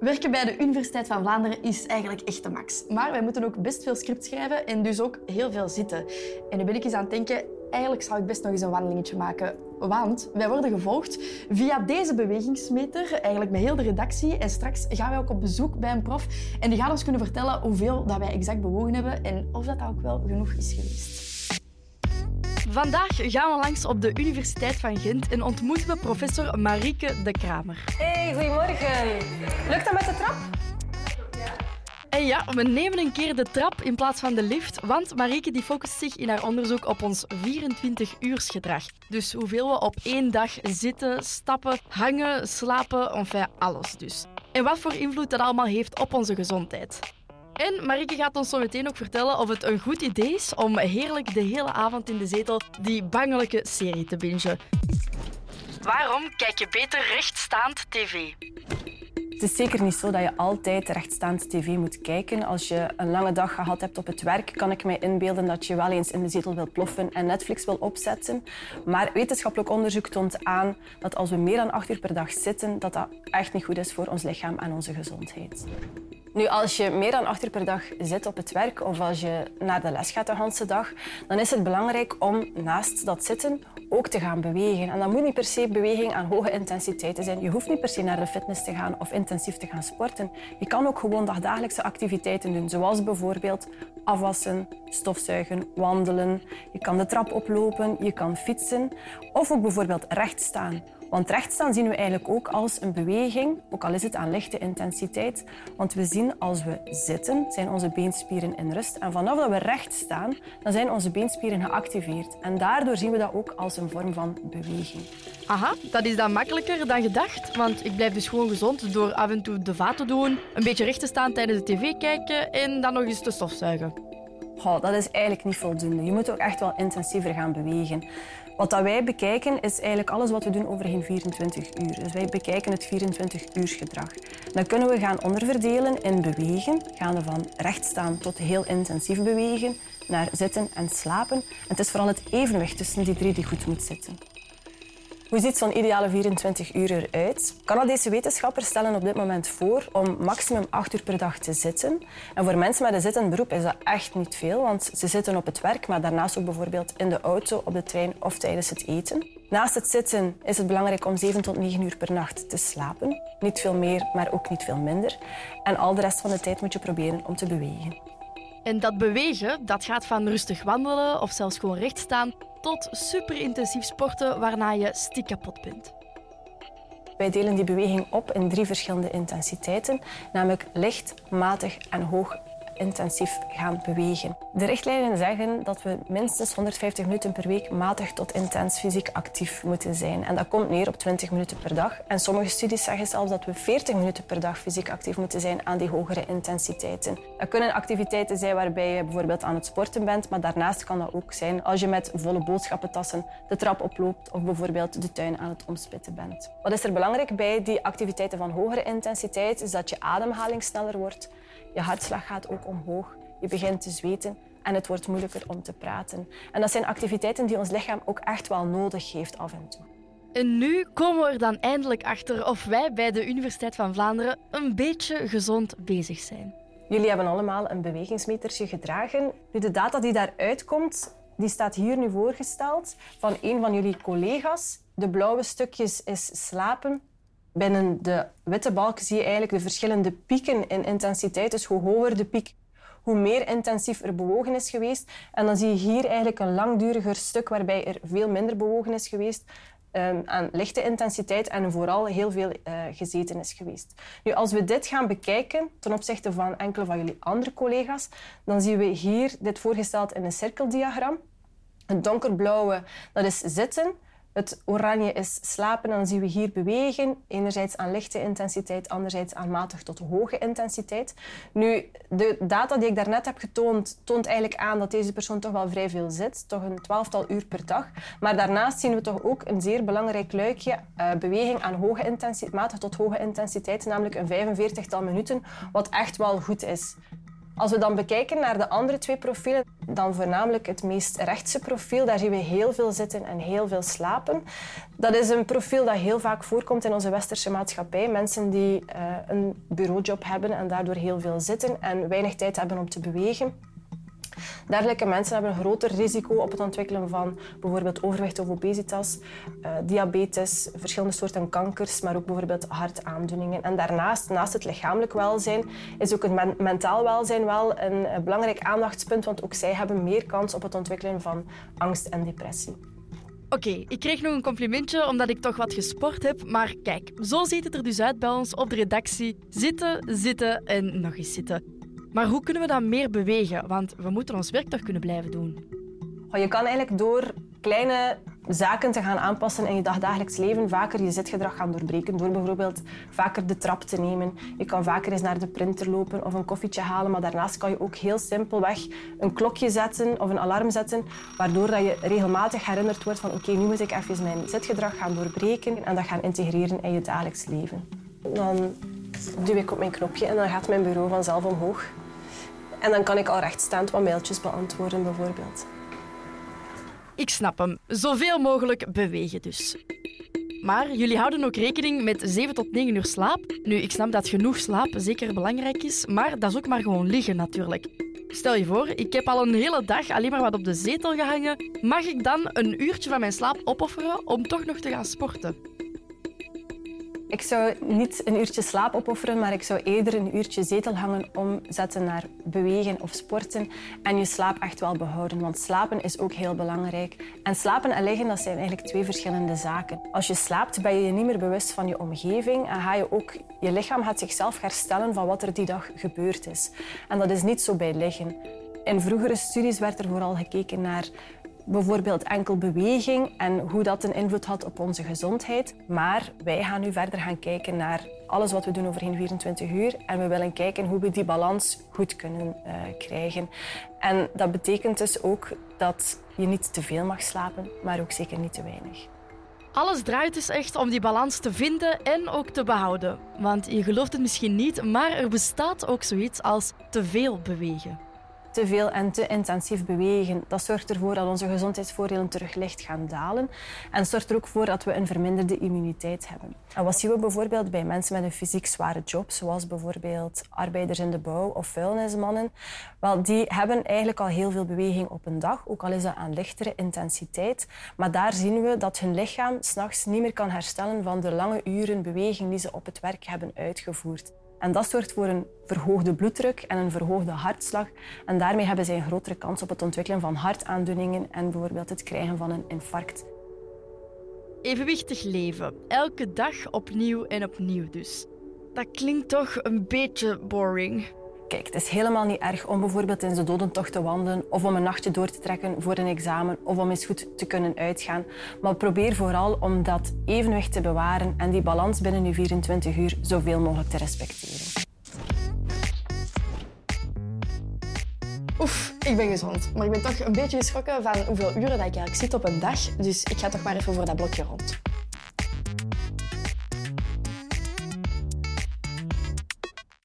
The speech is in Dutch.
Werken bij de Universiteit van Vlaanderen is eigenlijk echt de max. Maar wij moeten ook best veel script schrijven en dus ook heel veel zitten. En nu ben ik eens aan het denken, eigenlijk zou ik best nog eens een wandelingetje maken. Want wij worden gevolgd via deze bewegingsmeter, eigenlijk met heel de redactie. En straks gaan wij ook op bezoek bij een prof en die gaat ons kunnen vertellen hoeveel dat wij exact bewogen hebben en of dat ook wel genoeg is geweest. Vandaag gaan we langs op de Universiteit van Gent en ontmoeten we professor Marieke de Kramer. Hey, goedemorgen. Lukt dat met de trap? En ja, we nemen een keer de trap in plaats van de lift, want Marieke die focust zich in haar onderzoek op ons 24-uursgedrag. Dus hoeveel we op één dag zitten, stappen, hangen, slapen, enfin alles dus. En wat voor invloed dat allemaal heeft op onze gezondheid. En Marieke gaat ons zo meteen ook vertellen of het een goed idee is om heerlijk de hele avond in de zetel die bangelijke serie te bingen. Waarom kijk je beter rechtstaand tv? Het is zeker niet zo dat je altijd rechtstaand tv moet kijken. Als je een lange dag gehad hebt op het werk, kan ik mij inbeelden dat je wel eens in de zetel wil ploffen en Netflix wil opzetten. Maar wetenschappelijk onderzoek toont aan dat als we meer dan acht uur per dag zitten, dat dat echt niet goed is voor ons lichaam en onze gezondheid. Nu, als je meer dan acht uur per dag zit op het werk of als je naar de les gaat de hele dag, dan is het belangrijk om naast dat zitten ook te gaan bewegen. En dat moet niet per se beweging aan hoge intensiteit zijn. Je hoeft niet per se naar de fitness te gaan of intensief te gaan sporten. Je kan ook gewoon dagdagelijkse activiteiten doen, zoals bijvoorbeeld afwassen, stofzuigen, wandelen. Je kan de trap oplopen, je kan fietsen of ook bijvoorbeeld recht staan. Want rechtstaan zien we eigenlijk ook als een beweging, ook al is het aan lichte intensiteit. Want we zien als we zitten, zijn onze beenspieren in rust. En vanaf dat we recht staan, dan zijn onze beenspieren geactiveerd. En daardoor zien we dat ook als een vorm van beweging. Aha, dat is dan makkelijker dan gedacht. Want ik blijf dus gewoon gezond door af en toe de vaat te doen, een beetje recht te staan tijdens de tv kijken en dan nog eens te stofzuigen. Oh, dat is eigenlijk niet voldoende. Je moet ook echt wel intensiever gaan bewegen. Wat dat wij bekijken is eigenlijk alles wat we doen over geen 24 uur. Dus wij bekijken het 24-uursgedrag. Dan kunnen we gaan onderverdelen in bewegen, gaande van rechtstaan tot heel intensief bewegen, naar zitten en slapen. En het is vooral het evenwicht tussen die drie die goed moet zitten. Hoe ziet zo'n ideale 24 uur eruit? Canadese wetenschappers stellen op dit moment voor om maximum 8 uur per dag te zitten. En voor mensen met een zittend beroep is dat echt niet veel, want ze zitten op het werk, maar daarnaast ook bijvoorbeeld in de auto, op de trein of tijdens het eten. Naast het zitten is het belangrijk om 7 tot 9 uur per nacht te slapen. Niet veel meer, maar ook niet veel minder. En al de rest van de tijd moet je proberen om te bewegen. En dat bewegen, dat gaat van rustig wandelen of zelfs gewoon recht staan tot superintensief sporten waarna je stiek kapot bent. Wij delen die beweging op in drie verschillende intensiteiten, namelijk licht, matig en hoog intensief gaan bewegen. De richtlijnen zeggen dat we minstens 150 minuten per week matig tot intens fysiek actief moeten zijn. En dat komt neer op 20 minuten per dag. En sommige studies zeggen zelfs dat we 40 minuten per dag fysiek actief moeten zijn aan die hogere intensiteiten. Dat kunnen activiteiten zijn waarbij je bijvoorbeeld aan het sporten bent, maar daarnaast kan dat ook zijn als je met volle boodschappentassen de trap oploopt of bijvoorbeeld de tuin aan het omspitten bent. Wat is er belangrijk bij die activiteiten van hogere intensiteit is dat je ademhaling sneller wordt je hartslag gaat ook omhoog. Je begint te zweten en het wordt moeilijker om te praten. En dat zijn activiteiten die ons lichaam ook echt wel nodig heeft af en toe. En nu komen we er dan eindelijk achter of wij bij de Universiteit van Vlaanderen een beetje gezond bezig zijn. Jullie hebben allemaal een bewegingsmetertje gedragen. Nu, de data die daaruit komt, die staat hier nu voorgesteld van een van jullie collega's. De blauwe stukjes is slapen, Binnen de witte balk zie je eigenlijk de verschillende pieken in intensiteit. Dus hoe hoger de piek, hoe meer intensief er bewogen is geweest. En dan zie je hier eigenlijk een langduriger stuk waarbij er veel minder bewogen is geweest. Um, aan lichte intensiteit en vooral heel veel uh, gezeten is geweest. Nu, als we dit gaan bekijken ten opzichte van enkele van jullie andere collega's, dan zien we hier dit voorgesteld in een cirkeldiagram. Het donkerblauwe, dat is zitten. Het oranje is slapen en dan zien we hier bewegen. Enerzijds aan lichte intensiteit, anderzijds aan matig tot hoge intensiteit. Nu, de data die ik daarnet heb getoond, toont eigenlijk aan dat deze persoon toch wel vrij veel zit. Toch een twaalftal uur per dag. Maar daarnaast zien we toch ook een zeer belangrijk luikje. Uh, beweging aan hoge intensiteit, matig tot hoge intensiteit, namelijk een 45-tal minuten, wat echt wel goed is. Als we dan bekijken naar de andere twee profielen, dan voornamelijk het meest rechtse profiel, daar zien we heel veel zitten en heel veel slapen. Dat is een profiel dat heel vaak voorkomt in onze westerse maatschappij. Mensen die uh, een bureaujob hebben en daardoor heel veel zitten en weinig tijd hebben om te bewegen. Dergelijke mensen hebben een groter risico op het ontwikkelen van bijvoorbeeld overwicht of obesitas, uh, diabetes, verschillende soorten kankers, maar ook bijvoorbeeld hartaandoeningen. En daarnaast, naast het lichamelijk welzijn, is ook het mentaal welzijn wel een, een belangrijk aandachtspunt, want ook zij hebben meer kans op het ontwikkelen van angst en depressie. Oké, ik kreeg nog een complimentje omdat ik toch wat gesport heb. Maar kijk, zo ziet het er dus uit bij ons op de redactie. Zitten, zitten en nog eens zitten. Maar hoe kunnen we dat meer bewegen? Want we moeten ons werk toch kunnen blijven doen. Je kan eigenlijk door kleine zaken te gaan aanpassen in je dagdagelijks leven vaker je zitgedrag gaan doorbreken. Door bijvoorbeeld vaker de trap te nemen. Je kan vaker eens naar de printer lopen of een koffietje halen. Maar daarnaast kan je ook heel simpelweg een klokje zetten of een alarm zetten. Waardoor dat je regelmatig herinnerd wordt van oké, nu moet ik even mijn zitgedrag gaan doorbreken en dat gaan integreren in je dagelijks leven. Dan duw ik op mijn knopje en dan gaat mijn bureau vanzelf omhoog. En dan kan ik al rechtstaand wat mailtjes beantwoorden, bijvoorbeeld. Ik snap hem. Zoveel mogelijk bewegen dus. Maar jullie houden ook rekening met 7 tot 9 uur slaap. Nu, ik snap dat genoeg slaap zeker belangrijk is, maar dat is ook maar gewoon liggen natuurlijk. Stel je voor, ik heb al een hele dag alleen maar wat op de zetel gehangen. Mag ik dan een uurtje van mijn slaap opofferen om toch nog te gaan sporten? Ik zou niet een uurtje slaap opofferen, maar ik zou eerder een uurtje zetel hangen omzetten naar bewegen of sporten en je slaap echt wel behouden. Want slapen is ook heel belangrijk. En slapen en liggen, dat zijn eigenlijk twee verschillende zaken. Als je slaapt, ben je je niet meer bewust van je omgeving en ga je ook, je lichaam gaat zichzelf herstellen van wat er die dag gebeurd is. En dat is niet zo bij liggen. In vroegere studies werd er vooral gekeken naar bijvoorbeeld enkel beweging en hoe dat een invloed had op onze gezondheid. Maar wij gaan nu verder gaan kijken naar alles wat we doen overheen 24 uur en we willen kijken hoe we die balans goed kunnen uh, krijgen. En dat betekent dus ook dat je niet te veel mag slapen, maar ook zeker niet te weinig. Alles draait dus echt om die balans te vinden en ook te behouden. Want je gelooft het misschien niet, maar er bestaat ook zoiets als te veel bewegen te veel en te intensief bewegen, dat zorgt ervoor dat onze gezondheidsvoordelen terug licht gaan dalen. En zorgt er ook voor dat we een verminderde immuniteit hebben. En wat zien we bijvoorbeeld bij mensen met een fysiek zware job, zoals bijvoorbeeld arbeiders in de bouw of vuilnismannen? Wel, die hebben eigenlijk al heel veel beweging op een dag, ook al is dat aan lichtere intensiteit. Maar daar zien we dat hun lichaam s'nachts niet meer kan herstellen van de lange uren beweging die ze op het werk hebben uitgevoerd. En dat zorgt voor een verhoogde bloeddruk en een verhoogde hartslag. En daarmee hebben zij een grotere kans op het ontwikkelen van hartaandoeningen en bijvoorbeeld het krijgen van een infarct. Evenwichtig leven. Elke dag opnieuw en opnieuw dus. Dat klinkt toch een beetje boring. Kijk, het is helemaal niet erg om bijvoorbeeld in de dodentocht te wandelen of om een nachtje door te trekken voor een examen of om eens goed te kunnen uitgaan. Maar probeer vooral om dat evenwicht te bewaren en die balans binnen je 24 uur zoveel mogelijk te respecteren. Oef, ik ben gezond. Maar ik ben toch een beetje geschrokken van hoeveel uren dat ik eigenlijk zit op een dag. Dus ik ga toch maar even voor dat blokje rond.